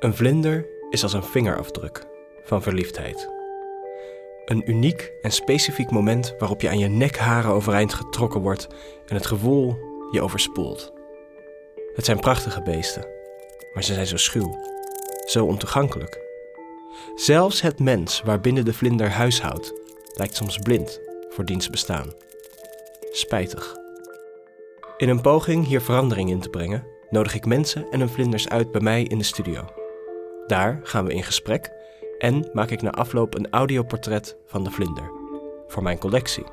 Een vlinder is als een vingerafdruk van verliefdheid. Een uniek en specifiek moment waarop je aan je nekharen overeind getrokken wordt en het gevoel je overspoelt. Het zijn prachtige beesten, maar ze zijn zo schuw, zo ontoegankelijk. Zelfs het mens waarbinnen de vlinder huishoudt, lijkt soms blind voor diens bestaan. Spijtig. In een poging hier verandering in te brengen, nodig ik mensen en hun vlinders uit bij mij in de studio. Daar gaan we in gesprek en maak ik na afloop een audioportret van de vlinder. Voor mijn collectie.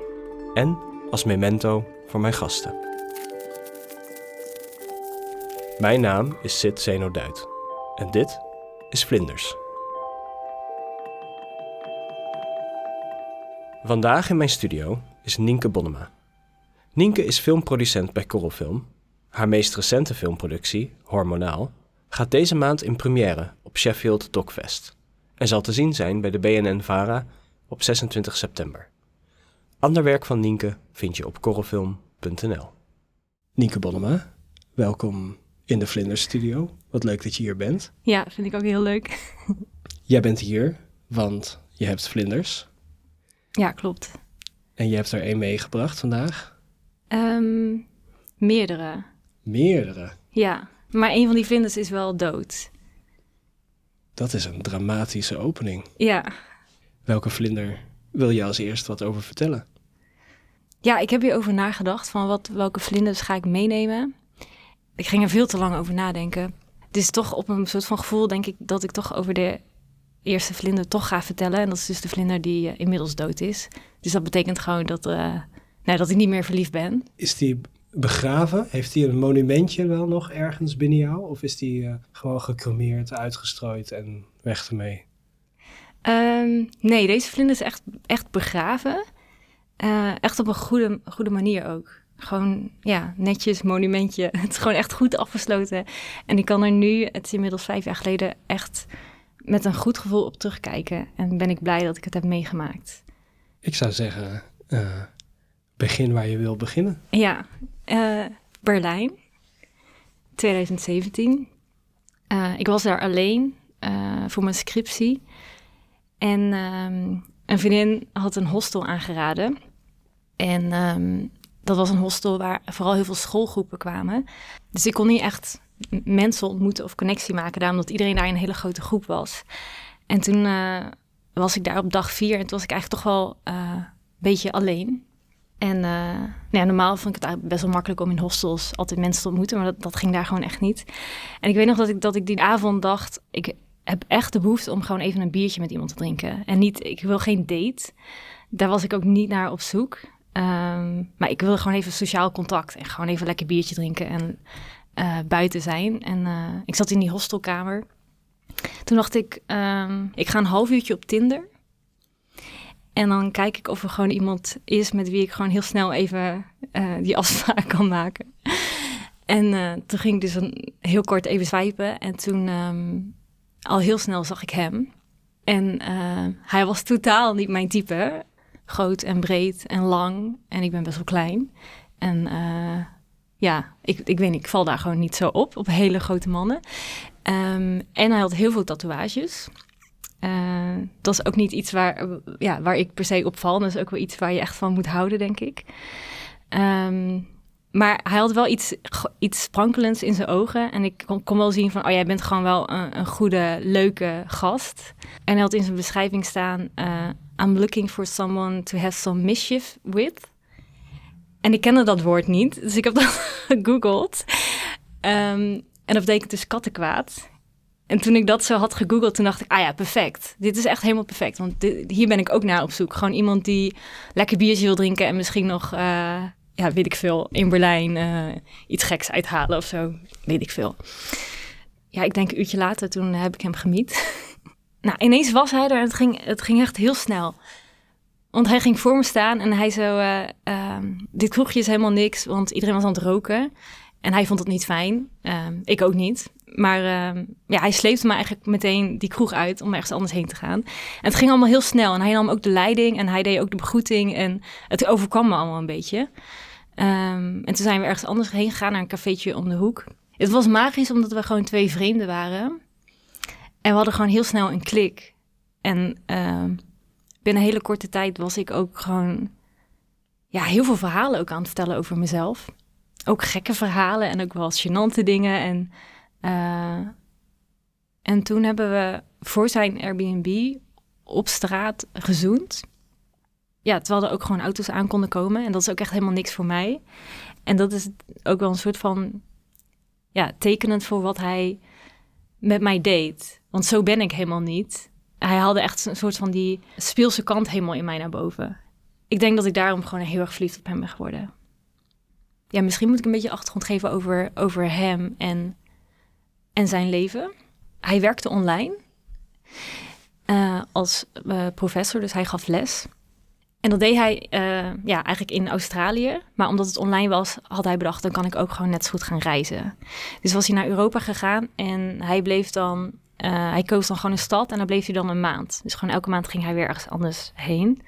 En als memento voor mijn gasten. Mijn naam is Sid Zeno Duit. En dit is Vlinders. Vandaag in mijn studio is Nienke Bonnema. Nienke is filmproducent bij Korrelfilm. Haar meest recente filmproductie, Hormonaal, gaat deze maand in première op Sheffield Dogfest en zal te zien zijn bij de BNN-VARA op 26 september. Ander werk van Nienke vind je op korrelfilm.nl. Nienke Bonnema, welkom in de Vlinders Studio. Wat leuk dat je hier bent. Ja, vind ik ook heel leuk. Jij bent hier, want je hebt vlinders. Ja, klopt. En je hebt er één meegebracht vandaag. Ehm, meerdere. Meerdere. Ja, maar een van die vlinders is wel dood. Dat is een dramatische opening. Ja. Welke vlinder wil je als eerst wat over vertellen? Ja, ik heb hierover nagedacht van wat, welke vlinders ga ik meenemen. Ik ging er veel te lang over nadenken. Het is toch op een soort van gevoel, denk ik, dat ik toch over de eerste vlinder toch ga vertellen. En dat is dus de vlinder die eh, inmiddels dood is. Dus dat betekent gewoon dat, eh, nou, dat ik niet meer verliefd ben. Is die begraven? Heeft hij een monumentje wel nog ergens binnen jou? Of is die eh, gewoon gecremeerd, uitgestrooid en weg ermee? Ehm, nee, deze vlinder is echt, echt begraven. Eh, echt op een goede, goede manier ook. Gewoon, ja, netjes, monumentje. Het is gewoon echt goed afgesloten. En ik kan er nu, het is inmiddels vijf jaar geleden, echt met een goed gevoel op terugkijken. En ben ik blij dat ik het heb meegemaakt. Ik zou zeggen, uh, begin waar je wil beginnen. Ja, uh, Berlijn, 2017. Uh, ik was daar alleen uh, voor mijn scriptie. En um, een vriendin had een hostel aangeraden. En um, dat was een hostel waar vooral heel veel schoolgroepen kwamen. Dus ik kon niet echt mensen ontmoeten of connectie maken, daarom dat iedereen daar een hele grote groep was. En toen was ik daar op dag vier en toen was ik eigenlijk toch wel een beetje alleen. En uh, nou ja, normaal vond ik het best wel makkelijk om in hostels altijd mensen te ontmoeten, maar dat, dat ging daar gewoon echt niet. En ik weet nog dat ik, dat ik die avond dacht, ik heb echt de behoefte om gewoon even een biertje met iemand te drinken. En niet, ik wil geen date. Daar was ik ook niet naar op zoek. Um, maar ik wilde gewoon even sociaal contact en gewoon even lekker biertje drinken en uh, buiten zijn. En uh, ik zat in die hostelkamer. Toen dacht ik, um, ik ga een half uurtje op Tinder. En dan kijk ik of er gewoon iemand is met wie ik gewoon heel snel even uh, die afspraak kan maken. En uh, toen ging ik dus een, heel kort even swipen. En toen um, al heel snel zag ik hem. En uh, hij was totaal niet mijn type. Groot en breed en lang. En ik ben best wel klein. En ja, ik, ik weet niet, ik val daar gewoon niet zo op. Op hele grote mannen. Um, en hij had heel veel tatoeages. Uh, dat is ook niet iets waar, ja, waar ik per se op val. Dat is ook wel iets waar je echt van moet houden, denk ik. Um, maar hij had wel iets, iets sprankelends in zijn ogen. En ik kon, kon wel zien van, oh jij bent gewoon wel een, een, goede, leuke gast. En hij had in zijn beschrijving staan... Uh, I'm looking for someone to have some mischief with. En ik kende dat woord niet, dus ik heb dat gegoogeld. Um, en dat betekent dus kattenkwaad. En toen ik dat zo had gegoogeld, toen dacht ik, ah ja, perfect. Dit is echt helemaal perfect. Want hier ben ik ook naar op zoek. Gewoon iemand die lekker biertje wil drinken en misschien nog, uh, ja, weet ik veel, in Berlijn uh, iets geks uithalen of zo. Weet ik veel. Ja, ik denk een uurtje later, toen heb ik hem gemiet. nou, ineens was hij er en het ging, het ging echt heel snel. Want hij ging voor me staan en hij zo, uh, dit kroegje is helemaal niks, want iedereen was aan het roken. En hij vond het niet fijn. Um, ik ook niet. Maar uh, ja, hij sleepte me eigenlijk meteen die kroeg uit om ergens anders heen te gaan. En het ging allemaal heel snel. En hij nam ook de leiding en hij deed ook de begroeting. En het overkwam me allemaal een beetje. Um, en toen zijn we ergens anders heen gegaan naar een cafeetje om de hoek. Het was magisch omdat we gewoon twee vreemden waren. En we hadden gewoon heel snel een klik. En binnen een hele korte tijd was ik ook gewoon ja, heel veel verhalen ook aan het vertellen over mezelf. Ook gekke verhalen en ook wel gênante dingen. En, uh, en toen hebben we voor zijn Airbnb op straat gezoend. Ja, terwijl er ook gewoon auto's aan konden komen. En dat is ook echt helemaal niks voor mij. En dat is ook wel een soort van ja, tekenend voor wat hij met mij deed. Want zo ben ik helemaal niet. Hij haalde echt een soort van die speelse kant helemaal in mij naar boven. Ik denk dat ik daarom gewoon heel erg verliefd op hem ben geworden. Ja, misschien moet ik een beetje achtergrond geven over, over hem en, en zijn leven. Hij werkte online uh, als uh, professor, dus hij gaf les. En dat deed hij uh, ja, eigenlijk in Australië. Maar omdat het online was, had hij bedacht... dan kan ik ook gewoon net zo goed gaan reizen. Dus was hij naar Europa gegaan en hij bleef dan... Hij koos dan gewoon een stad en dan bleef hij dan een maand. Dus gewoon elke maand ging hij weer ergens anders heen.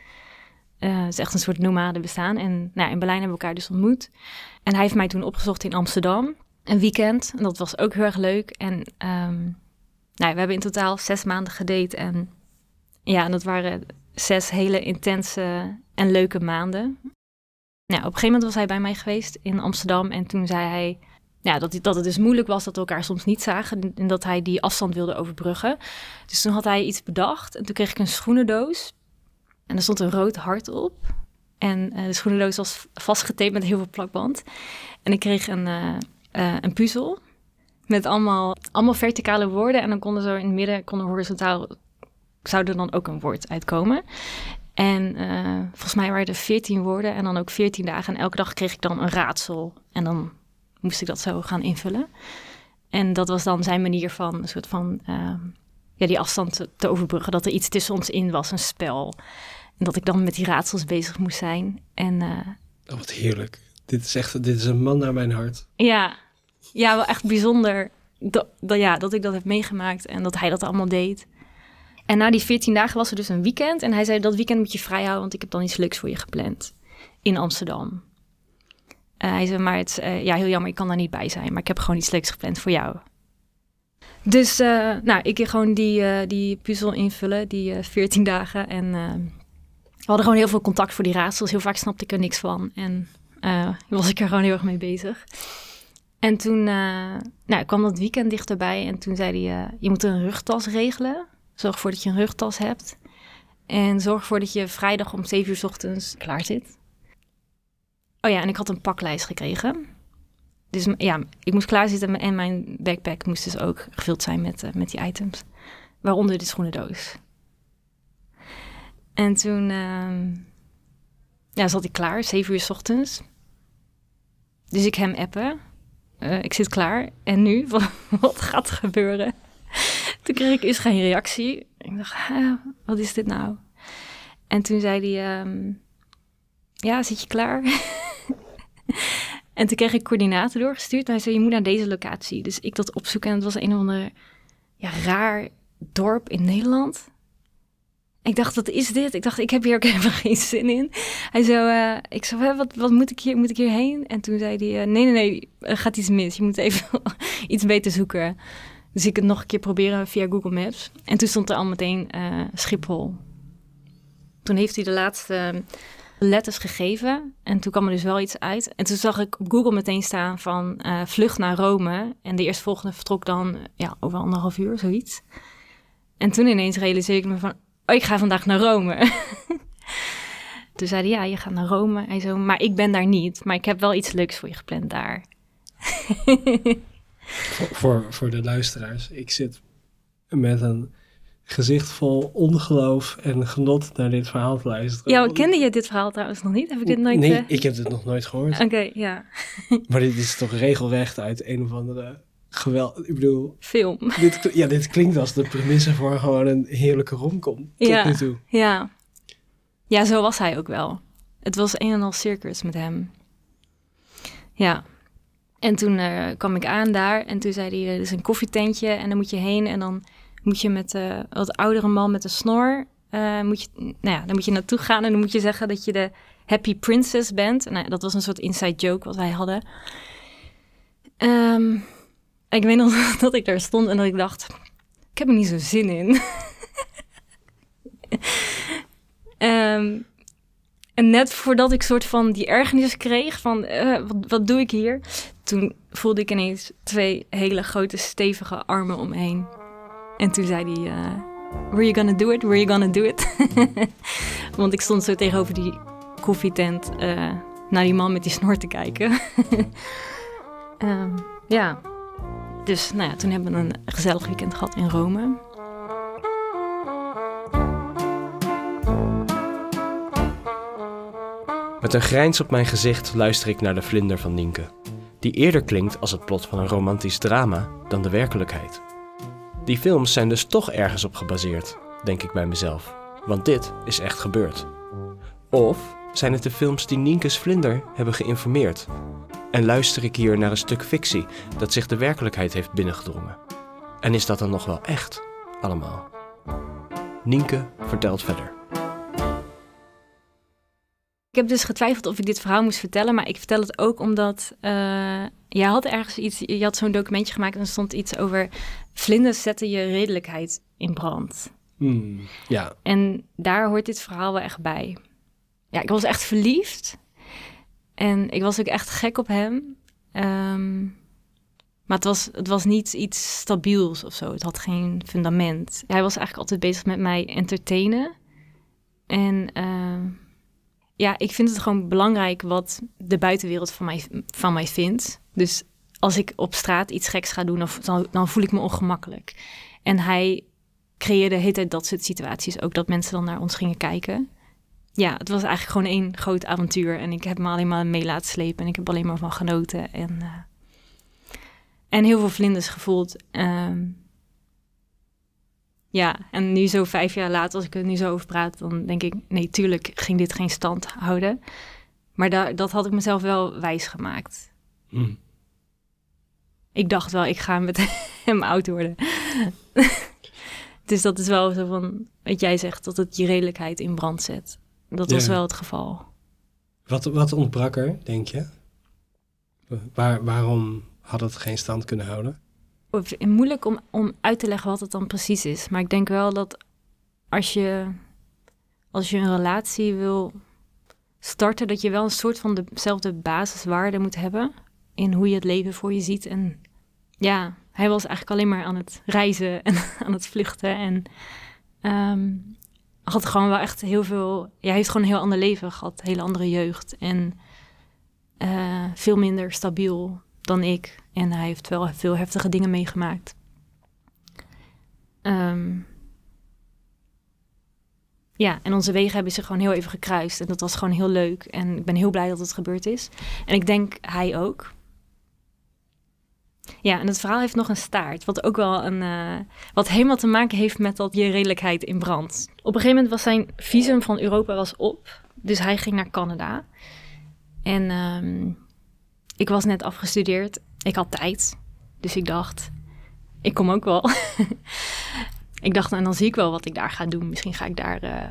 Het is echt een soort nomade bestaan. En nou, in Berlijn hebben we elkaar dus ontmoet. En hij heeft mij toen opgezocht in Amsterdam. Een weekend. En dat was ook heel erg leuk. En um, nou, we hebben in totaal zes maanden gedate. En ja, en dat waren zes hele intense en leuke maanden. Nou, op een gegeven moment was hij bij mij geweest in Amsterdam. En toen zei hij ja, dat, dat het dus moeilijk was dat we elkaar soms niet zagen. En dat hij die afstand wilde overbruggen. Dus toen had hij iets bedacht. En toen kreeg ik een schoenendoos. En er stond een rood hart op. En uh, de schoenendoos was vastgetaped met heel veel plakband. En ik kreeg een, uh, uh, een puzzel met allemaal, allemaal verticale woorden. En dan konden zo in het midden, konden horizontaal zou er dan ook een woord uitkomen. En volgens mij waren er veertien woorden en dan ook veertien dagen. En elke dag kreeg ik dan een raadsel. En dan moest ik dat zo gaan invullen. En dat was dan zijn manier van een soort van ja, die afstand te, overbruggen. Dat er iets tussen ons in was, een spel. Dat ik dan met die raadsels bezig moest zijn. En, uh, oh, wat heerlijk. Dit is echt dit is een man naar mijn hart. Ja, ja wel echt bijzonder dat, dat, ja, dat ik dat heb meegemaakt en dat hij dat allemaal deed. En na die 14 dagen was er dus een weekend. En hij zei, dat weekend moet je vrij houden, want ik heb dan iets leuks voor je gepland. In Amsterdam. Uh, hij zei, maar het is uh, ja, heel jammer, ik kan daar niet bij zijn. Maar ik heb gewoon iets leuks gepland voor jou. Dus uh, nou, ik gewoon die, die puzzel invullen, die 14 dagen. En hadden gewoon heel veel contact voor die raadsels. Heel vaak snapte ik er niks van. En was ik er gewoon heel erg mee bezig. En toen nou, kwam dat weekend dichterbij. En toen zei hij, je moet een rugtas regelen. Zorg ervoor dat je een rugtas hebt. En zorg ervoor dat je vrijdag om 7 uur s ochtends klaar zit. Oh ja, en ik had een paklijst gekregen. Dus ja, ik moest klaarzitten en mijn backpack moest dus ook gevuld zijn met, met die items. Waaronder de schoenendoos. En toen uh, ja, zat ik klaar, 7 uur s ochtends. Dus ik hem appen. Uh, ik zit klaar. En nu? Wat, gaat er gebeuren? toen kreeg ik eerst geen reactie. Ik dacht, wat is dit nou? En toen zei hij, um, ja, zit je klaar? en toen kreeg ik coördinaten doorgestuurd. Hij zei, je moet naar deze locatie. Dus ik dat opzoeken en het was een of ander ja, raar dorp in Nederland. Ik dacht, wat is dit? Ik dacht, ik heb hier ook helemaal geen zin in. Hij zo, uh, ik zo, wat, wat moet ik hier, moet ik hierheen? En toen zei hij, uh, nee, nee, nee, er gaat iets mis. Je moet even iets beter zoeken. Dus ik het nog een keer proberen via Google Maps. En toen stond er al meteen uh, Schiphol. Toen heeft hij de laatste letters gegeven. En toen kwam er dus wel iets uit. En toen zag ik op Google meteen staan van uh, vlucht naar Rome. En de eerstvolgende vertrok dan ja, over anderhalf uur, zoiets. En toen ineens realiseerde ik me van... Oh, ik ga vandaag naar Rome. toen zei hij, ja, je gaat naar Rome. Hij zo, maar ik ben daar niet. Maar ik heb wel iets leuks voor je gepland daar. voor, voor, voor de luisteraars. Ik zit met een gezicht vol ongeloof en genot naar dit verhaal te luisteren. Ja, kende je dit verhaal trouwens nog niet? Heb ik dit nooit... Nee, uh... ik heb het nog nooit gehoord. Oké, okay, ja. maar dit is toch regelrecht uit een of andere geweld... Ik bedoel... Film. Dit, ja, dit klinkt als de premisse voor gewoon een heerlijke romcom tot ja, nu toe. Ja. Ja, zo was hij ook wel. Het was een en al circus met hem. Ja. En toen uh, kwam ik aan daar en toen zei hij, er is een koffietentje en dan moet je heen en dan moet je met uh, wat oudere man met een snor, uh, moet je, nou ja, dan moet je naartoe gaan en dan moet je zeggen dat je de Happy Princess bent. Nou, dat was een soort inside joke wat wij hadden. Um, ik weet nog dat ik daar stond en dat ik dacht, heb er niet zo zin in. Ehm, en net voordat ik soort van die ergernis kreeg van eh, wat, wat doe ik hier, toen voelde ik ineens twee hele grote stevige armen om me heen. En toen zei hij, uh, were you gonna do it? Were you gonna do it? Want ik stond zo tegenover die koffietent uh, naar die man met die snor te kijken. um, ja, dus nou ja, toen hebben we een gezellig weekend gehad in Rome. Met een grijns op mijn gezicht luister ik naar de vlinder van Nienke, die eerder klinkt als het plot van een romantisch drama dan de werkelijkheid. Die films zijn dus toch ergens op gebaseerd, denk ik bij mezelf, want dit is echt gebeurd. Of zijn het de films die Nienke's vlinder hebben geïnformeerd? En luister ik hier naar een stuk fictie dat zich de werkelijkheid heeft binnengedrongen? En is dat dan nog wel echt, allemaal? Nienke vertelt verder. Ik heb dus getwijfeld of ik dit verhaal moest vertellen, maar ik vertel het ook omdat uh, jij had ergens iets, je had zo'n documentje gemaakt en er stond iets over vlinders zetten je redelijkheid in brand. Hmm, ja. En daar hoort dit verhaal wel echt bij. Ja, ik was echt verliefd en ik was ook echt gek op hem. Um, maar het was, het was niet iets stabiels of zo. Het had geen fundament. Hij was eigenlijk altijd bezig met mij entertainen. En uh, ja, ik vind het gewoon belangrijk wat de buitenwereld van mij, van mij vindt. Dus als ik op straat iets geks ga doen, dan, dan voel ik me ongemakkelijk. En hij creëerde de hele tijd dat soort situaties. Ook dat mensen dan naar ons gingen kijken. Ja, het was eigenlijk gewoon één groot avontuur. En ik heb me alleen maar mee laten slepen. En ik heb alleen maar van genoten. En, uh, en heel veel vlinders gevoeld. Um, ja, en nu zo vijf jaar later, als ik er nu zo over praat, dan denk ik, nee, tuurlijk ging dit geen stand houden. Maar da dat had ik mezelf wel wijs gemaakt. Mm. Ik dacht wel, ik ga met hem oud worden. dus dat is wel zo van, wat jij zegt, dat het je redelijkheid in brand zet. Dat was wel het geval. Wat, wat ontbrak er, denk je? Waar, waarom had het geen stand kunnen houden? moeilijk om, om uit te leggen wat het dan precies is. Maar ik denk wel dat als je, als je een relatie wil starten, dat je wel een soort van dezelfde basiswaarden moet hebben in hoe je het leven voor je ziet. En ja, hij was eigenlijk alleen maar aan het reizen en aan het vluchten. En um, had gewoon wel echt heel veel. Ja, heeft gewoon een heel ander leven gehad, hele andere jeugd. En uh, veel minder stabiel dan ik. En hij heeft wel veel heftige dingen meegemaakt. Um, ja, en onze wegen hebben zich gewoon heel even gekruist. En dat was gewoon heel leuk. En ik ben heel blij dat het gebeurd is. En ik denk hij ook. Ja, en het verhaal heeft nog een staart. Wat ook wel een. Uh, wat helemaal te maken heeft met dat je redelijkheid in brand. Op een gegeven moment was zijn visum van Europa was op. Dus hij ging naar Canada. En um, ik was net afgestudeerd ik had tijd. Dus ik dacht, ik kom ook wel. ik dacht, en dan zie ik wel wat ik daar ga doen. Misschien ga ik daar uh,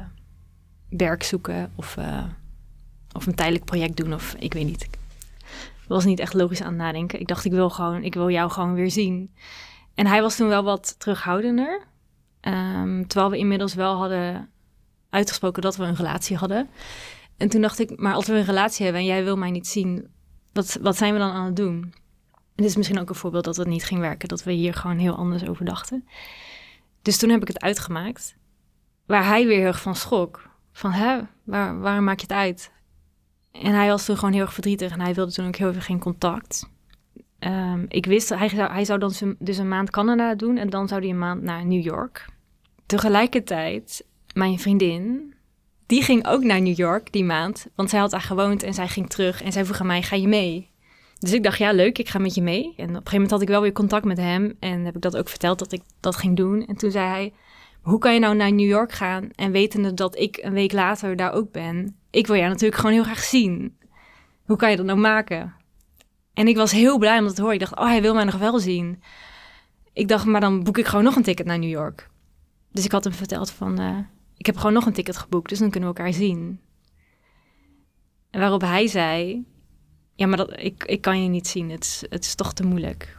werk zoeken of, uh, of een tijdelijk project doen of ik weet niet. Was niet echt logisch aan het nadenken. Ik dacht, ik wil gewoon, ik wil jou gewoon weer zien. En hij was toen wel wat terughoudender. Um, terwijl we inmiddels wel hadden uitgesproken dat we een relatie hadden. En toen dacht ik, maar als we een relatie hebben en jij wil mij niet zien, wat, wat zijn we dan aan het doen? Het is misschien ook een voorbeeld dat het niet ging werken, dat we hier gewoon heel anders over dachten. Dus toen heb ik het uitgemaakt, waar hij weer heel erg van schrok. Van, hè, waar, waar maak je het uit? En hij was toen gewoon heel erg verdrietig en hij wilde toen ook heel veel geen contact. Um, ik wist, hij zou, hij zou dan dus een maand Canada doen en dan zou hij een maand naar New York. Tegelijkertijd, mijn vriendin, die ging ook naar New York die maand, want zij had daar gewoond en zij ging terug en zij vroeg aan mij, ga je mee? Dus ik dacht, ja, leuk, ik ga met je mee. En op een gegeven moment had ik wel weer contact met hem. En heb ik dat ook verteld dat ik dat ging doen. En toen zei hij, hoe kan je nou naar New York gaan en wetende dat ik een week later daar ook ben? Ik wil jou natuurlijk gewoon heel graag zien. Hoe kan je dat nou maken? En ik was heel blij om dat te horen. Ik dacht, oh, hij wil mij nog wel zien. Ik dacht, maar dan boek ik gewoon nog een ticket naar New York. Dus ik had hem verteld van, uh, ik heb gewoon nog een ticket geboekt, dus dan kunnen we elkaar zien. En waarop hij zei, ja, maar dat, ik, ik kan je niet zien. Het het is toch te moeilijk.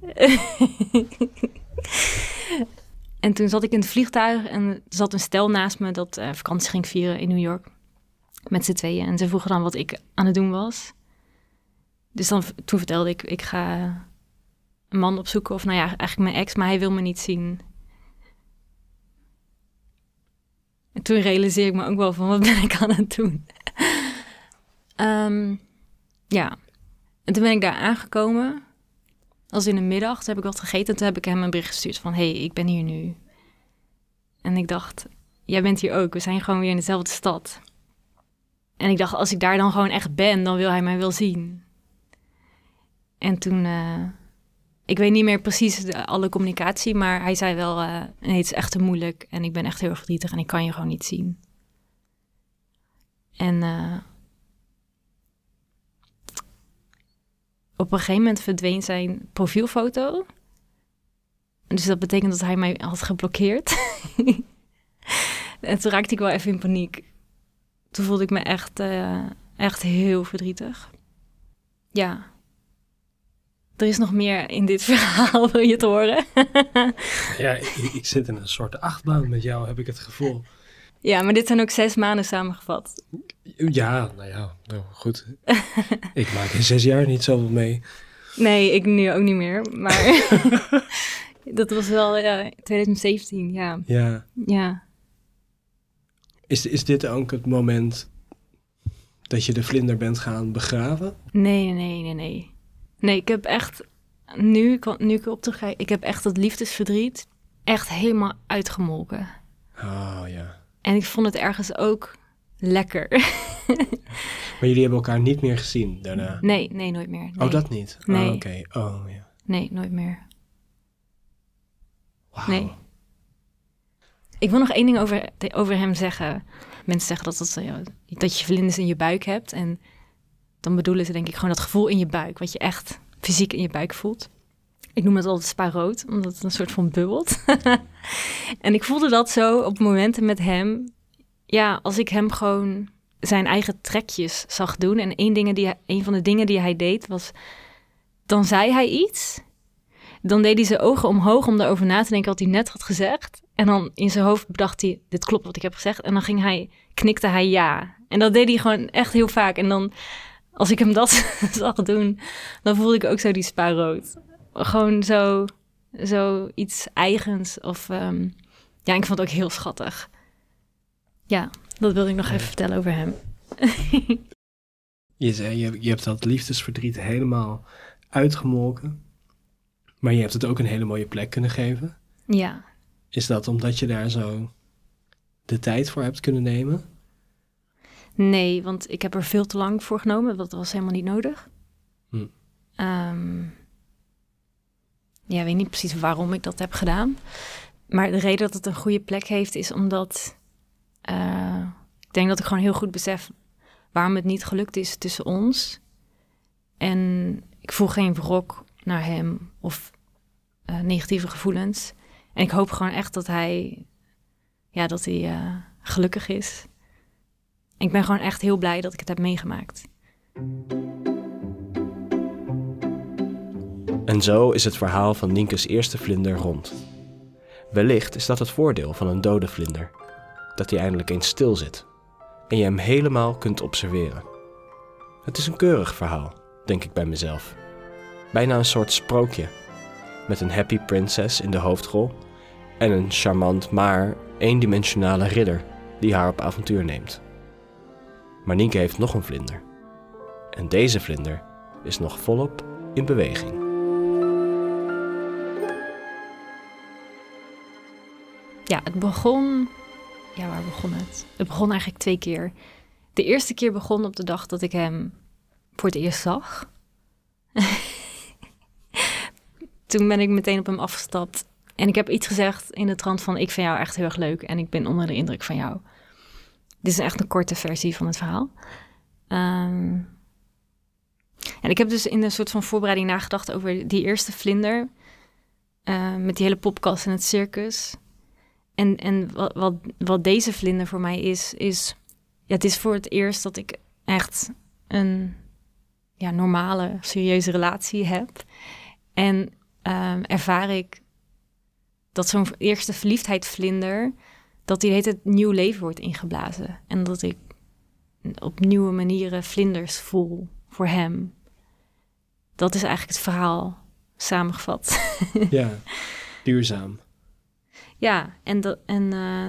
toen zat ik in het vliegtuig en er zat een stel naast me dat uh, vakantie ging vieren in New York. Met z'n tweeën. En ze vroegen dan wat ik aan het doen was. Dus dan, toen vertelde ik, ik ga een man opzoeken. Of nou ja, eigenlijk mijn ex, maar hij wil me niet zien. En toen realiseerde ik me ook wel van, wat ben ik aan het doen? um, ja, en toen ben ik daar aangekomen. Als in de middag, toen heb ik wat gegeten. Toen heb ik hem een bericht gestuurd van, hey, ik ben hier nu. En ik dacht, jij bent hier ook. We zijn gewoon weer in dezelfde stad. En ik dacht, als ik daar dan gewoon echt ben, dan wil hij mij wel zien. En toen, uh, ik weet niet meer precies de, alle communicatie, maar hij zei wel, uh, nee, het is echt te moeilijk en ik ben echt heel verdrietig en ik kan je gewoon niet zien. En uh, op een gegeven moment verdween zijn profielfoto. Dus dat betekent dat hij mij had geblokkeerd. en toen raakte ik wel even in paniek. Toen voelde ik me echt, uh, echt heel verdrietig. Ja. Er is nog meer in dit verhaal, wil je het horen? ja, ik, ik, zit in een soort achtbaan met jou, heb ik het gevoel. Ja, maar dit zijn ook zes maanden samengevat. Ja, nou ja, nou goed. ik maak in zes jaar niet zoveel mee. Nee, ik nu ook niet meer. Maar dat was wel ja, 2017, ja. Ja. Ja. Is, is dit ook het moment dat je de vlinder bent gaan begraven? Nee, nee, nee, nee. Nee, ik heb echt, nu, nu ik op terugkijk, ik heb echt dat liefdesverdriet echt helemaal uitgemolken. Oh ja. En ik vond het ergens ook lekker. maar jullie hebben elkaar niet meer gezien daarna? Nee, nee, nooit meer. Oh, dat niet? Nee. Oh, oké. Oh, ja. Nee, nooit meer. Wow. Nee. Ik wil nog één ding over, over hem zeggen. Mensen zeggen dat, dat, dat je vlinders in je buik hebt. En dan bedoelen ze denk ik gewoon dat gevoel in je buik. Wat je echt fysiek in je buik voelt. Ik noem het altijd spa-rood, omdat het een soort van bubbelt. en ik voelde dat zo op momenten met hem. Ja, als ik hem gewoon zijn eigen trekjes zag doen. En één, dingen die, een van de dingen die hij deed was... Dan zei hij iets. Dan deed hij zijn ogen omhoog om erover na te denken wat hij net had gezegd. En dan in zijn hoofd bedacht hij, dit klopt wat ik heb gezegd. En dan ging hij, knikte hij ja. En dat deed hij gewoon echt heel vaak. En dan, als ik hem dat zag doen, dan voelde ik ook zo die spaarrood gewoon zo, zo iets eigens. Of um, ja, ik vond het ook heel schattig. Ja, dat wilde ik nog even vertellen over hem. je zei, je, je hebt dat liefdesverdriet helemaal uitgemolken. Maar je hebt het ook een hele mooie plek kunnen geven. Ja. Is dat omdat je daar zo de tijd voor hebt kunnen nemen? Nee, want ik heb er veel te lang voor genomen. Dat was helemaal niet nodig. Hm. Um, ja, weet niet precies waarom ik dat heb gedaan. Maar de reden dat het een goede plek heeft, is omdat uh, ik denk dat ik gewoon heel goed besef waarom het niet gelukt is tussen ons. En ik voel geen wrok naar hem of uh, negatieve gevoelens. En ik hoop gewoon echt dat hij, ja, dat hij uh, gelukkig is. Ik ben gewoon echt heel blij dat ik het heb meegemaakt. En zo is het verhaal van Nienke's eerste vlinder rond. Wellicht is dat het voordeel van een dode vlinder: dat hij eindelijk eens stil zit en je hem helemaal kunt observeren. Het is een keurig verhaal, denk ik bij mezelf. Bijna een soort sprookje, met een happy princess in de hoofdrol en een charmant maar eendimensionale ridder die haar op avontuur neemt. Maar Nienke heeft nog een vlinder. En deze vlinder is nog volop in beweging. Ja, het begon. Ja, waar begon het? Het begon eigenlijk twee keer. De eerste keer begon op de dag dat ik hem voor het eerst zag. Toen ben ik meteen op hem afgestapt. En ik heb iets gezegd in de trant van... ik vind jou echt heel erg leuk en ik ben onder de indruk van jou. Dit is echt een korte versie van het verhaal. Um, en ik heb dus in een soort van voorbereiding nagedacht over die eerste vlinder... Uh, met die hele popkast en het circus. En, en wat, wat, deze vlinder voor mij is, is... Ja, het is voor het eerst dat ik echt een ja, normale, serieuze relatie heb. En um, ervaar ik dat zo'n eerste verliefdheidvlinder, dat die heet het nieuw leven wordt ingeblazen. En dat ik op nieuwe manieren vlinders voel voor hem. Dat is eigenlijk het verhaal samengevat. ja, duurzaam. Ja, en, dat, en uh,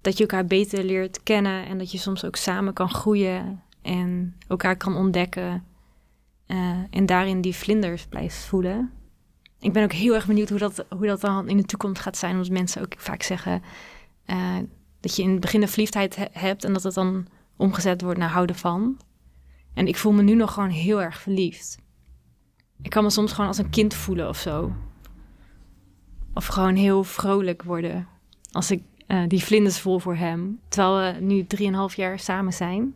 dat je elkaar beter leert kennen en dat je soms ook samen kan groeien en elkaar kan ontdekken. Uh, en daarin die vlinders blijft voelen. Ik ben ook heel erg benieuwd hoe dat, hoe dat dan in de toekomst gaat zijn. Omdat mensen ook vaak zeggen uh, dat je in het begin de verliefdheid he hebt en dat het dan omgezet wordt naar houden van. En ik voel me nu nog gewoon heel erg verliefd. Ik kan me soms gewoon als een kind voelen of zo. Of gewoon heel vrolijk worden als ik uh, die vlinders voel voor hem. Terwijl we nu drieënhalf jaar samen zijn.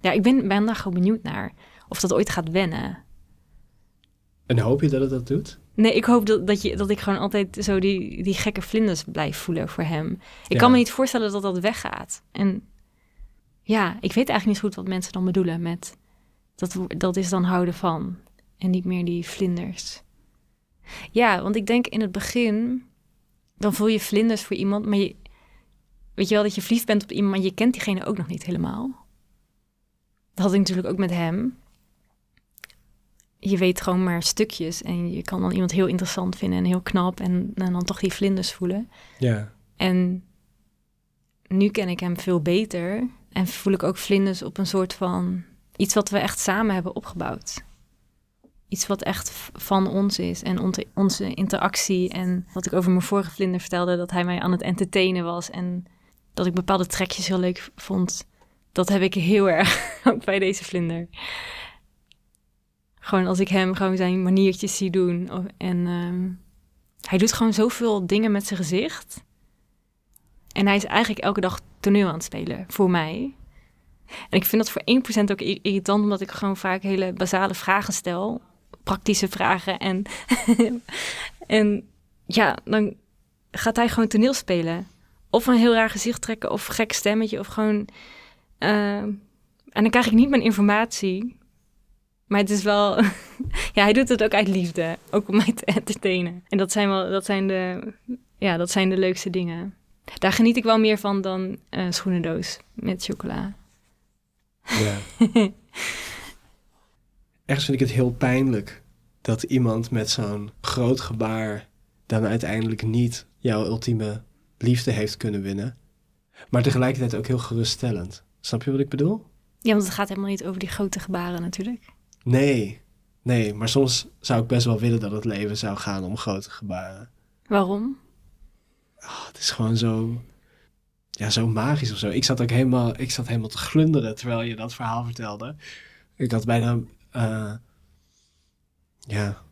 Ja, ik ben, ben daar gewoon benieuwd naar. Of dat ooit gaat wennen. En hoop je dat het dat doet? Nee, ik hoop dat, dat, je, dat ik gewoon altijd zo die, die gekke vlinders blijf voelen voor hem. Ik kan me niet voorstellen dat dat weggaat. En ja, ik weet eigenlijk niet goed wat mensen dan bedoelen met... Dat, dat is dan houden van. En niet meer die vlinders. Ja, want ik denk in het begin... Dan voel je vlinders voor iemand, maar je... Weet je wel dat je verliefd bent op iemand, maar je kent diegene ook nog niet helemaal. Dat had ik natuurlijk ook met hem. Je weet gewoon maar stukjes en je kan dan iemand heel interessant vinden en heel knap en, en dan toch die vlinders voelen. Ja. En nu ken ik hem veel beter en voel ik ook vlinders op een soort van iets wat we echt samen hebben opgebouwd. Iets wat echt van ons is en onze interactie. En wat ik over mijn vorige vlinder vertelde, dat hij mij aan het entertainen was. En dat ik bepaalde trekjes heel leuk vond. Dat heb ik heel erg ook bij deze vlinder. Gewoon als ik hem gewoon zijn maniertjes zie doen. En uh, hij doet gewoon zoveel dingen met zijn gezicht. En hij is eigenlijk elke dag toneel aan het spelen voor mij. En ik vind dat voor 1% ook irritant, omdat ik gewoon vaak hele basale vragen stel. Praktische vragen. En, en ja, dan gaat hij gewoon toneel spelen. Of een heel raar gezicht trekken, of gek stemmetje, of gewoon. Uh, en dan krijg ik niet mijn informatie. Maar het is wel. ja, hij doet het ook uit liefde. Ook om mij te entertainen. En dat zijn wel. Dat zijn de. Ja, dat zijn de leukste dingen. Daar geniet ik wel meer van dan uh, schoenendoos met chocola. Ja. Ergens vind ik het heel pijnlijk dat iemand met zo'n groot gebaar dan uiteindelijk niet jouw ultieme liefde heeft kunnen winnen. Maar tegelijkertijd ook heel geruststellend. Snap je wat ik bedoel? Ja, want het gaat helemaal niet over die grote gebaren natuurlijk. Nee, nee, maar soms zou ik best wel willen dat het leven zou gaan om grote gebaren. Waarom? Oh, het is gewoon zo, ja, zo magisch of zo. Ik zat ook helemaal, ik zat helemaal te glunderen terwijl je dat verhaal vertelde. Ik had bijna, uh, ja,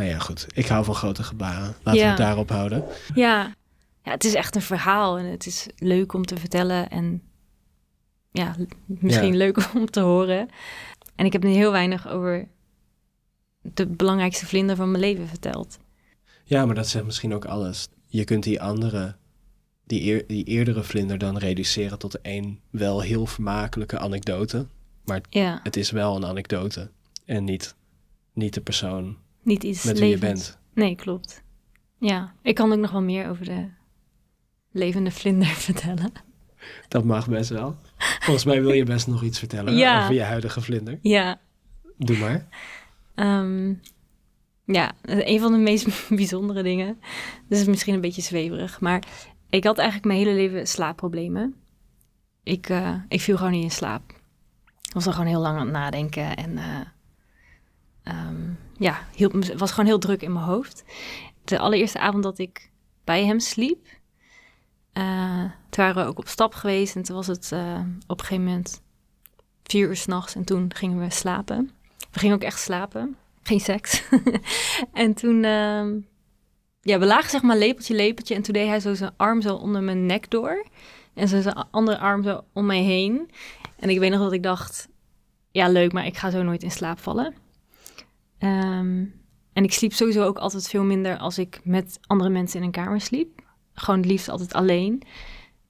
nou ja, goed. Ik hou van grote gebaren. Laten we het daarop houden. Ja. ja, het is echt een verhaal en het is leuk om te vertellen en ja, misschien leuk om te horen. En ik heb nu heel weinig over de belangrijkste vlinder van mijn leven verteld. Ja, maar dat zegt misschien ook alles. Je kunt die andere, die, eer, die eerdere vlinder dan reduceren tot één wel heel vermakelijke anekdote. Maar ja. het is wel een anekdote en niet, niet de persoon niet iets met wie je bent. Nee, klopt. Ja, ik kan ook nog wel meer over de levende vlinder vertellen. Dat mag best wel. Volgens mij wil je best nog iets vertellen ja. over je huidige vlinder. Ja. Doe maar. Um, ja, een van de meest bijzondere dingen. Dus is misschien een beetje zweverig, maar ik had eigenlijk mijn hele leven slaapproblemen. Ik, uh, ik viel gewoon niet in slaap. Was dan gewoon heel lang aan het nadenken en uh, ja, heel, was gewoon heel druk in mijn hoofd. De allereerste avond dat ik bij hem sliep, uh, toen waren we ook op stap geweest en toen was het uh, op een gegeven moment vier uur s'nachts en toen gingen we slapen. We gingen ook echt slapen, geen seks. en toen, uh, ja, we lagen zeg maar lepeltje, lepeltje en toen deed hij zo zijn arm zo onder mijn nek door en zo zijn andere arm zo om mij heen. En ik weet nog dat ik dacht, ja leuk, maar ik ga zo nooit in slaap vallen. Um, en ik sliep sowieso ook altijd veel minder als ik met andere mensen in een kamer sliep. Gewoon het liefst altijd alleen.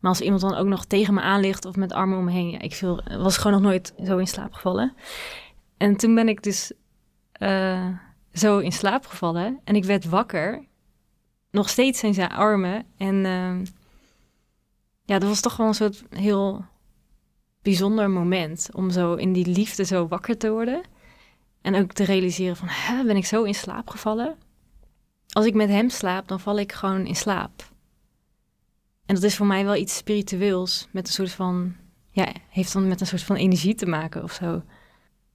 Maar als iemand dan ook nog tegen me aan ligt of met armen om me heen, ja, ik viel, was gewoon nog nooit zo in slaap gevallen. En toen ben ik dus uh, zo in slaap gevallen en ik werd wakker nog steeds in zijn armen. En ehm, ja, dat was toch wel een soort heel bijzonder moment om zo in die liefde zo wakker te worden. En ook te realiseren van, hè, ben ik zo in slaap gevallen? Als ik met hem slaap, dan val ik gewoon in slaap. En dat is voor mij wel iets spiritueels, met een soort van, ja, heeft dan met een soort van energie te maken of zo.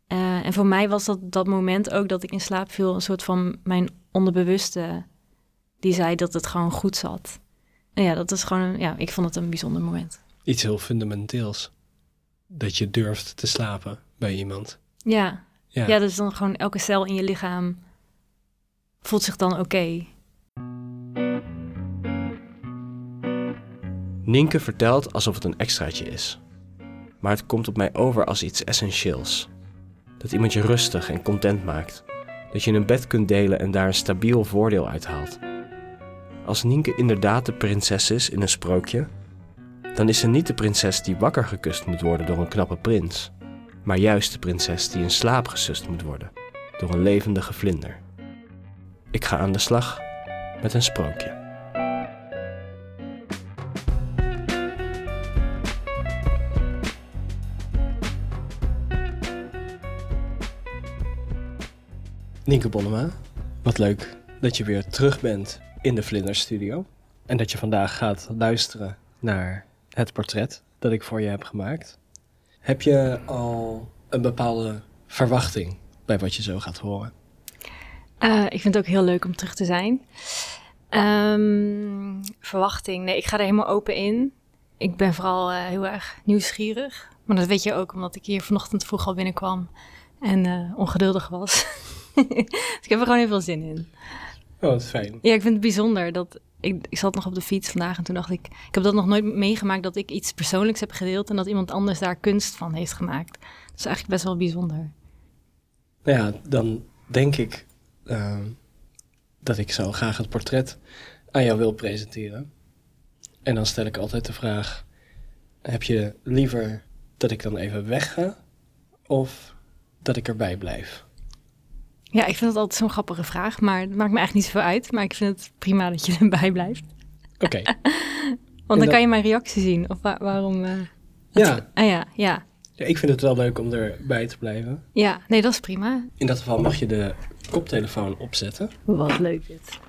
Eh, en voor mij was dat dat moment ook dat ik in slaap viel, een soort van mijn onderbewuste, die zei dat het gewoon goed zat. En ja, dat is gewoon, ja, ik vond het een bijzonder moment. Iets heel fundamenteels. Dat je durft te slapen bij iemand. Ja, ja. ja dus dan gewoon elke cel in je lichaam voelt zich dan oké. Nienke vertelt alsof het een extraatje is. Maar het komt op mij over als iets essentieels. Dat iemand je rustig en content maakt. Dat je een bed kunt delen en daar een stabiel voordeel uit haalt. Als Nienke inderdaad de prinses is in een sprookje, dan is ze niet de prinses die wakker gekust moet worden door een knappe prins, maar juist de prinses die in slaap gesust moet worden door een levendige vlinder. Ik ga aan de slag met een sprookje. Nienke Bonnema, wat leuk dat je weer terug bent in de Vlinder Studio. En dat je vandaag gaat luisteren naar het portret dat ik voor je heb gemaakt. Heb je al een bepaalde verwachting bij wat je zo gaat horen? Uh, ik vind het ook heel leuk om terug te zijn. Um, verwachting, nee, ik ga er helemaal open in. Ik ben vooral uh, heel erg nieuwsgierig. Maar dat weet je ook omdat ik hier vanochtend vroeg al binnenkwam en uh, ongeduldig was. dus ik heb er gewoon heel veel zin in. Oh, dat is fijn. Ja, ik vind het bijzonder dat ik, ik zat nog op de fiets vandaag en toen dacht ik, ik heb dat nog nooit meegemaakt dat ik iets persoonlijks heb gedeeld en dat iemand anders daar kunst van heeft gemaakt. Dat is eigenlijk best wel bijzonder. Nou ja, dan denk ik uh, dat ik zo graag het portret aan jou wil presenteren. En dan stel ik altijd de vraag: heb je liever dat ik dan even wegga of dat ik erbij blijf? Ja, ik vind het altijd zo'n grappige vraag, maar het maakt me eigenlijk niet zoveel uit. Maar ik vind het prima dat je erbij blijft. Oké. Want dan kan je mijn reactie zien. Of waarom... Uh, ja. Ah ja, ja. Ja, ik vind het wel leuk om erbij te blijven. Ja, nee, dat is prima. In dat geval mag je de koptelefoon opzetten. Wat leuk dit.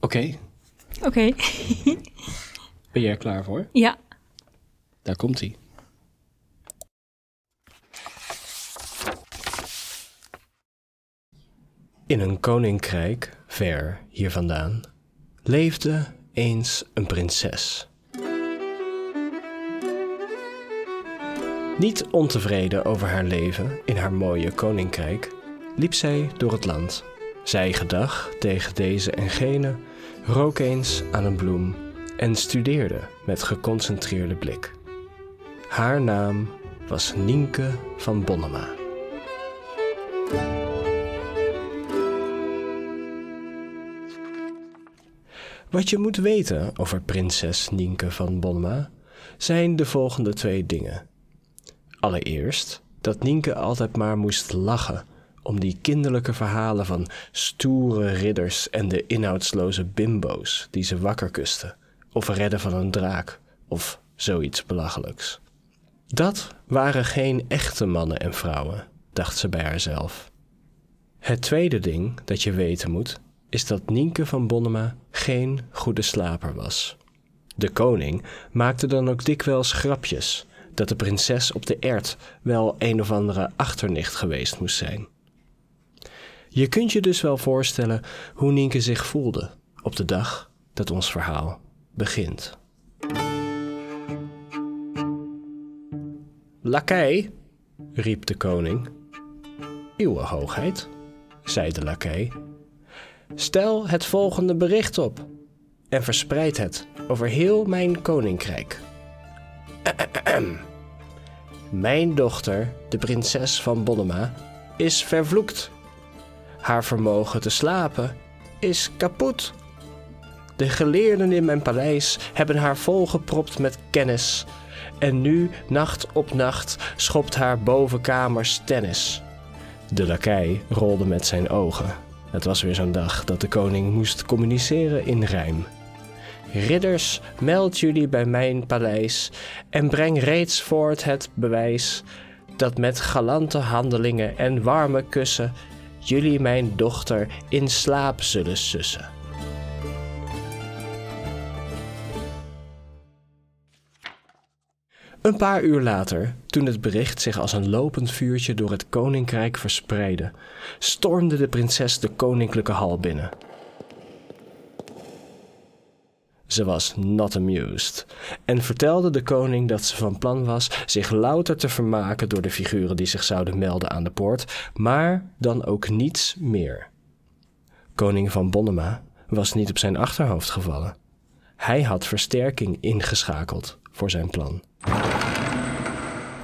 Oké. Oké. ben jij er klaar voor? Ja. Daar komt hij. In een koninkrijk, ver hier vandaan, leefde eens een prinses. Niet ontevreden over haar leven in haar mooie koninkrijk, liep zij door het land. Zij gedag tegen deze en gene, rook eens aan een bloem en studeerde met geconcentreerde blik. Haar naam was Nienke van Bonnema. Wat je moet weten over prinses Nienke van Bonnema zijn de volgende twee dingen. Allereerst dat Nienke altijd maar moest lachen om die kinderlijke verhalen van stoere ridders en de inhoudsloze bimbo's die ze wakker kusten, of redden van een draak, of zoiets belachelijks. Dat waren geen echte mannen en vrouwen, dacht ze bij haarzelf. Het tweede ding dat je weten moet, is dat Nienke van Bonnema geen goede slaper was. De koning maakte dan ook dikwijls grapjes dat de prinses op de ert wel een of andere achternicht geweest moest zijn. Je kunt je dus wel voorstellen hoe Nienke zich voelde op de dag dat ons verhaal begint. Lakij, riep de koning. Uwe hoogheid, zei de lakij. Stel het volgende bericht op en verspreid het over heel mijn koninkrijk. Mijn dochter, de prinses van Bonnema, is vervloekt. Haar vermogen te slapen is kapot. De geleerden in mijn paleis hebben haar volgepropt met kennis. En nu, nacht op nacht, schopt haar bovenkamers tennis. De lakij rolde met zijn ogen. Het was weer zo'n dag dat de koning moest communiceren in rijm. Ridders, meld jullie bij mijn paleis en breng reeds voort het bewijs dat met galante handelingen en warme kussen jullie mijn dochter in slaap zullen sussen. Een paar uur later, toen het bericht zich als een lopend vuurtje door het koninkrijk verspreidde, stormde de prinses de koninklijke hal binnen. Ze was not amused en vertelde de koning dat ze van plan was zich louter te vermaken door de figuren die zich zouden melden aan de poort, maar dan ook niets meer. Koning van Bonnema was niet op zijn achterhoofd gevallen. Hij had versterking ingeschakeld voor zijn plan.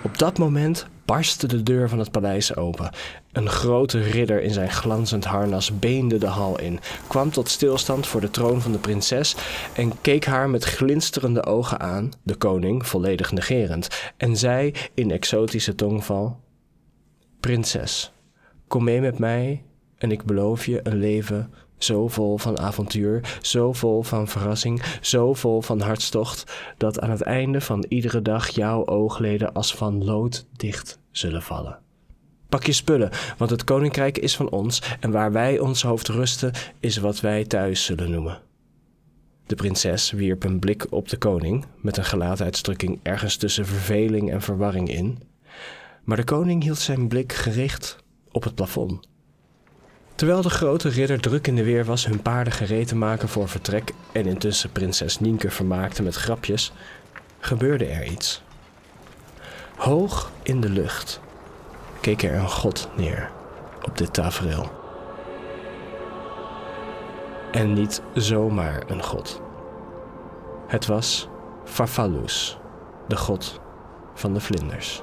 Op dat moment barstte de deur van het paleis open. Een grote ridder in zijn glanzend harnas beende de hal in, kwam tot stilstand voor de troon van de prinses en keek haar met glinsterende ogen aan, de koning volledig negerend, en zei in exotische tongval: Prinses, kom mee met mij en ik beloof je een leven zo vol van avontuur, zo vol van verrassing, zo vol van hartstocht, dat aan het einde van iedere dag jouw oogleden als van lood dicht zullen vallen. Pak je spullen, want het koninkrijk is van ons en waar wij ons hoofd rusten is wat wij thuis zullen noemen. De prinses wierp een blik op de koning met een gelaatuitdrukking ergens tussen verveling en verwarring in, maar de koning hield zijn blik gericht op het plafond. Terwijl de grote ridder druk in de weer was hun paarden gereed te maken voor vertrek en intussen prinses Nienke vermaakte met grapjes, gebeurde er iets. Hoog in de lucht keek er een god neer op dit tafereel. En niet zomaar een god. Het was Farfallus, de god van de vlinders.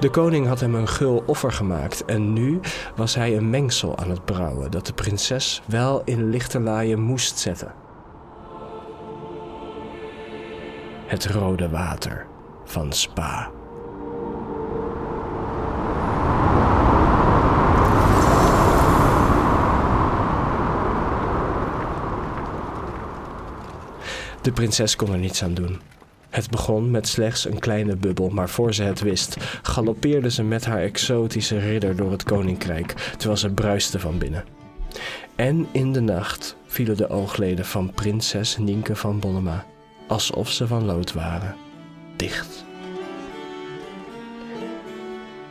De koning had hem een gul offer gemaakt en nu was hij een mengsel aan het brouwen dat de prinses wel in lichterlaaien moest zetten. Het rode water van Spa. De prinses kon er niets aan doen. Het begon met slechts een kleine bubbel, maar voor ze het wist, galoppeerde ze met haar exotische ridder door het koninkrijk, terwijl ze bruiste van binnen. En in de nacht vielen de oogleden van prinses Nienke van Bonnema, alsof ze van lood waren, dicht.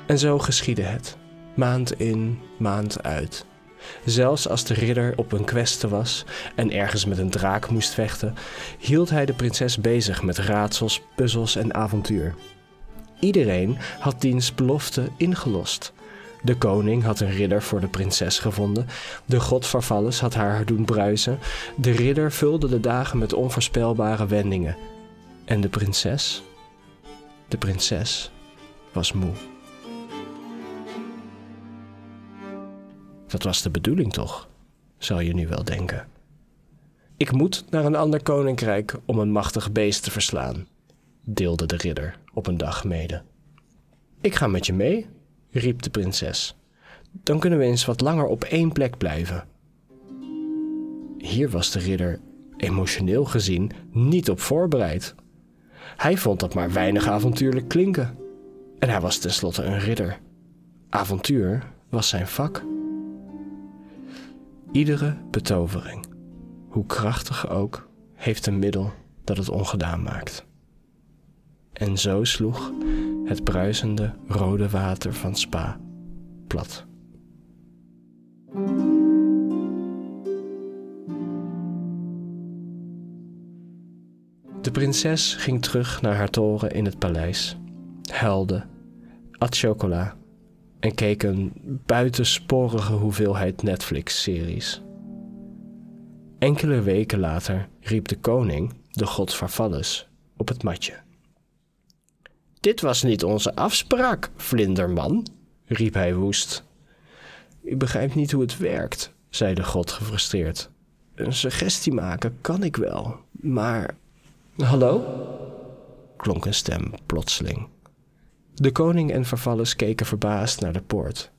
En zo geschiedde het, maand in, maand uit. Zelfs als de ridder op een kweste was en ergens met een draak moest vechten, hield hij de prinses bezig met raadsels, puzzels en avontuur. Iedereen had diens belofte ingelost. De koning had een ridder voor de prinses gevonden. De god had haar doen bruisen. De ridder vulde de dagen met onvoorspelbare wendingen. En de prinses? De prinses was moe. Dat was de bedoeling toch, zal je nu wel denken. Ik moet naar een ander koninkrijk om een machtig beest te verslaan, deelde de ridder op een dag mede. Ik ga met je mee, riep de prinses. Dan kunnen we eens wat langer op één plek blijven. Hier was de ridder, emotioneel gezien, niet op voorbereid. Hij vond dat maar weinig avontuurlijk klinken. En hij was tenslotte een ridder. Avontuur was zijn vak. Iedere betovering, hoe krachtig ook, heeft een middel dat het ongedaan maakt. En zo sloeg het bruisende rode water van Spa plat. De prinses ging terug naar haar toren in het paleis, huilde, at chocola en keek een buitensporige hoeveelheid Netflix-series. Enkele weken later riep de koning, de god Farfallus, op het matje. Dit was niet onze afspraak, vlinderman, riep hij woest. Ik begrijp niet hoe het werkt, zei de god gefrustreerd. Een suggestie maken kan ik wel, maar. Hallo? klonk een stem plotseling. De koning en Vervallus keken verbaasd naar de poort.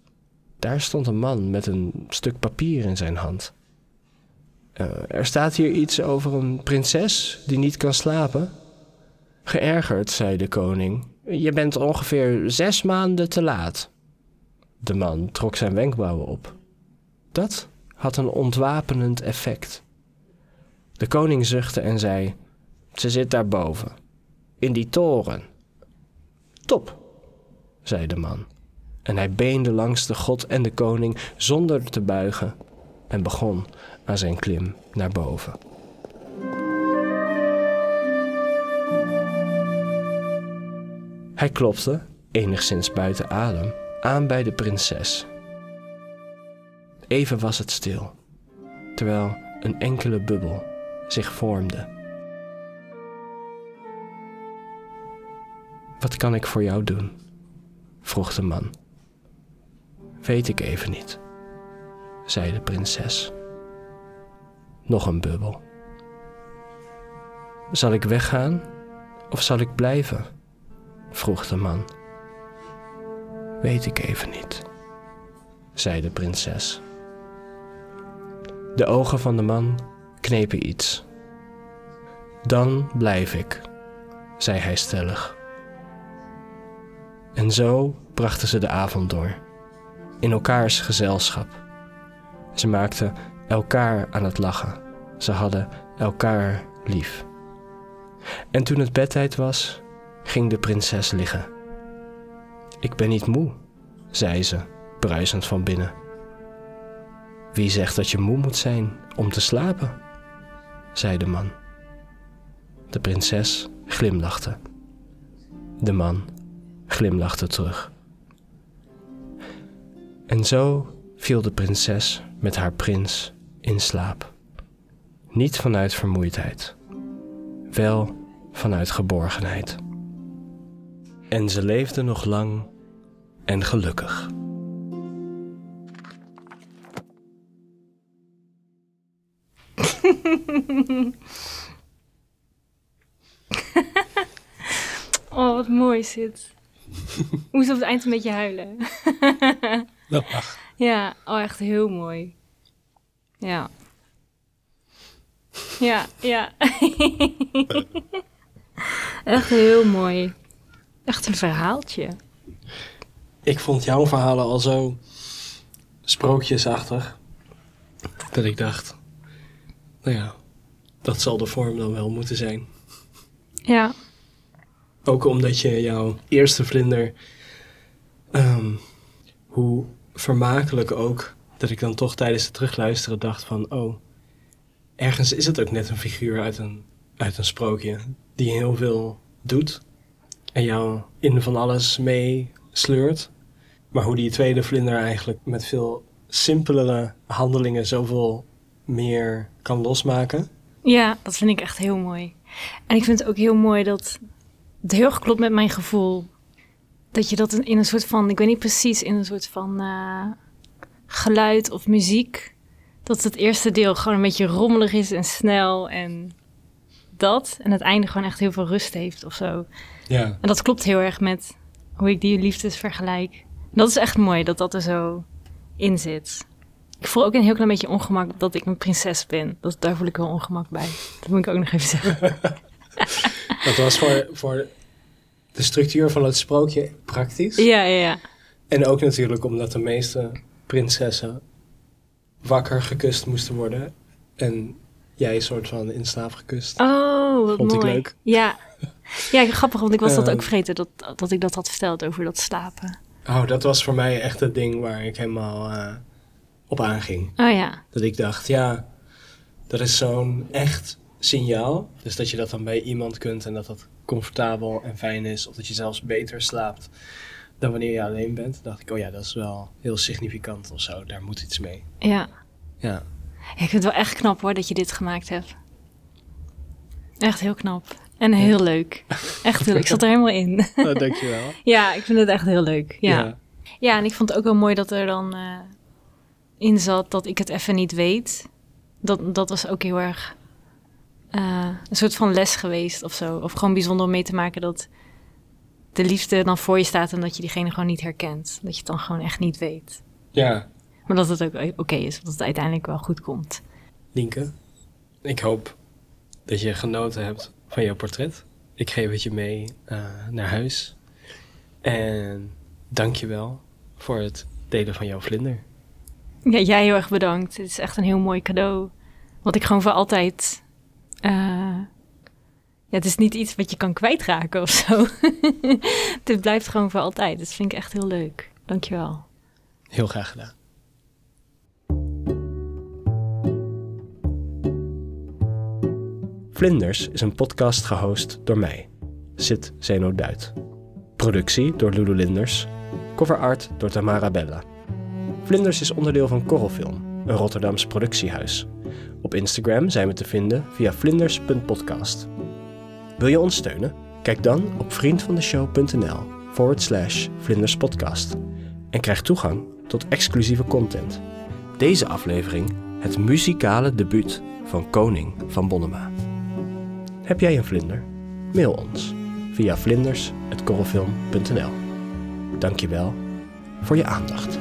Daar stond een man met een stuk papier in zijn hand. Uh, er staat hier iets over een prinses die niet kan slapen. Geërgerd, zei de koning. Je bent ongeveer zes maanden te laat. De man trok zijn wenkbrauwen op. Dat had een ontwapenend effect. De koning zuchtte en zei: Ze zit daarboven, in die toren. Top, zei de man. En hij beende langs de god en de koning zonder te buigen en begon aan zijn klim naar boven. Hij klopte, enigszins buiten adem, aan bij de prinses. Even was het stil, terwijl een enkele bubbel zich vormde. Wat kan ik voor jou doen? Vroeg de man. Weet ik even niet, zei de prinses. Nog een bubbel. Zal ik weggaan of zal ik blijven? vroeg de man. Weet ik even niet, zei de prinses. De ogen van de man knepen iets. Dan blijf ik, zei hij stellig. En zo brachten ze de avond door, in elkaars gezelschap. Ze maakten elkaar aan het lachen. Ze hadden elkaar lief. En toen het bedtijd was, ging de prinses liggen. Ik ben niet moe, zei ze, bruisend van binnen. Wie zegt dat je moe moet zijn om te slapen? zei de man. De prinses glimlachte. De man glimlachte terug. En zo viel de prinses met haar prins in slaap. Niet vanuit vermoeidheid, wel vanuit geborgenheid. En ze leefde nog lang en gelukkig. oh, wat mooi dit. Moest op het eind een beetje huilen. Dat mag. Ja, oh, echt heel mooi. Ja. Ja, ja. echt heel mooi. Echt een verhaaltje. Ik vond jouw verhalen al zo sprookjesachtig. Dat ik dacht, nou ja, dat zal de vorm dan wel moeten zijn. Ja. Ook omdat je jouw eerste vlinder, ehm, hoe vermakelijk ook, dat ik dan toch tijdens het terugluisteren dacht van, oh, ergens is het ook net een figuur uit een, uit een sprookje die heel veel doet en jou in van alles mee sleurt. Maar hoe die tweede vlinder eigenlijk met veel simpelere handelingen zoveel meer kan losmaken. Ja, dat vind ik echt heel mooi. En ik vind het ook heel mooi dat het heel erg klopt met mijn gevoel. Dat je dat in een soort van, ik weet niet precies, in een soort van uh, geluid of muziek. Dat het eerste deel gewoon een beetje rommelig is en snel en dat. En het einde gewoon echt heel veel rust heeft of zo. Ja. En dat klopt heel erg met hoe ik die liefdes vergelijk. dat is echt mooi dat dat er zo in zit. Ik voel ook een heel klein beetje ongemak dat ik een prinses ben. Dat, daar voel ik wel ongemak bij. Dat moet ik ook nog even zeggen. dat was voor, voor de structuur van het sprookje praktisch. Ja, ja, ja. En ook natuurlijk omdat de meeste prinsessen wakker gekust moesten worden. En jij een soort van in slaap gekust. Oh, wat Vond mooi. ik leuk. Ja. ja, grappig, want ik was dat Ehm. ook vergeten dat, dat ik dat had verteld over dat slapen. Oh, dat was voor mij echt het ding waar ik helemaal eh, op aanging. Oh ja, Dat ik dacht, ja, dat is zo'n echt signaal. Dus dat je dat dan bij iemand kunt en dat dat comfortabel en fijn is. Of dat je zelfs beter slaapt dan wanneer je alleen bent. dacht ik, oh ja, dat is wel heel significant of zo. Daar moet iets mee. ja. Ja. Ik vind het wel echt knap hoor dat je dit gemaakt hebt. Echt heel knap. En heel leuk. Echt heel leuk. Ik zat er helemaal in. Oh, dankjewel. ja, ik vind het echt heel leuk. Ja. Ja. Ja, en ik vond het ook wel mooi dat er dan eh, in zat dat ik het even niet weet. Dat, dat was ook heel erg eh, een soort van les geweest of zo. Of gewoon bijzonder om mee te maken dat, de liefde dan voor je staat en dat je diegene gewoon niet herkent. Dat je het dan gewoon echt niet weet. Ja. Maar dat het ook oké is, dat het uiteindelijk wel goed komt. Nienke, ik hoop dat je genoten hebt van jouw portret. Ik geef het je mee uh, naar huis. En dank je wel voor het delen van jouw vlinder. Ja, jij heel erg bedankt. Het is echt een heel mooi cadeau. Wat ik gewoon voor altijd. Uh, ja, het is niet iets wat je kan kwijtraken of zo. het blijft gewoon voor altijd. Dat vind ik echt heel leuk. Dankjewel. Heel graag gedaan. Vlinders is een podcast gehost door mij, Sid Zeno Duit. Productie door Lulu Linders. Cover art door Tamara Bella. Vlinders is onderdeel van Korrelfilm, een Rotterdams productiehuis. Op Instagram zijn we te vinden via vlinders.podcast. Wil je ons steunen? Kijk dan op vriendvandeshow.nl forward slash vlinderspodcast en krijg toegang tot exclusieve content. Deze aflevering het muzikale debuut van Koning van Bonnema. Heb jij een vlinder? Mail ons via vlinders.korrelfilm.nl Dankjewel voor je aandacht.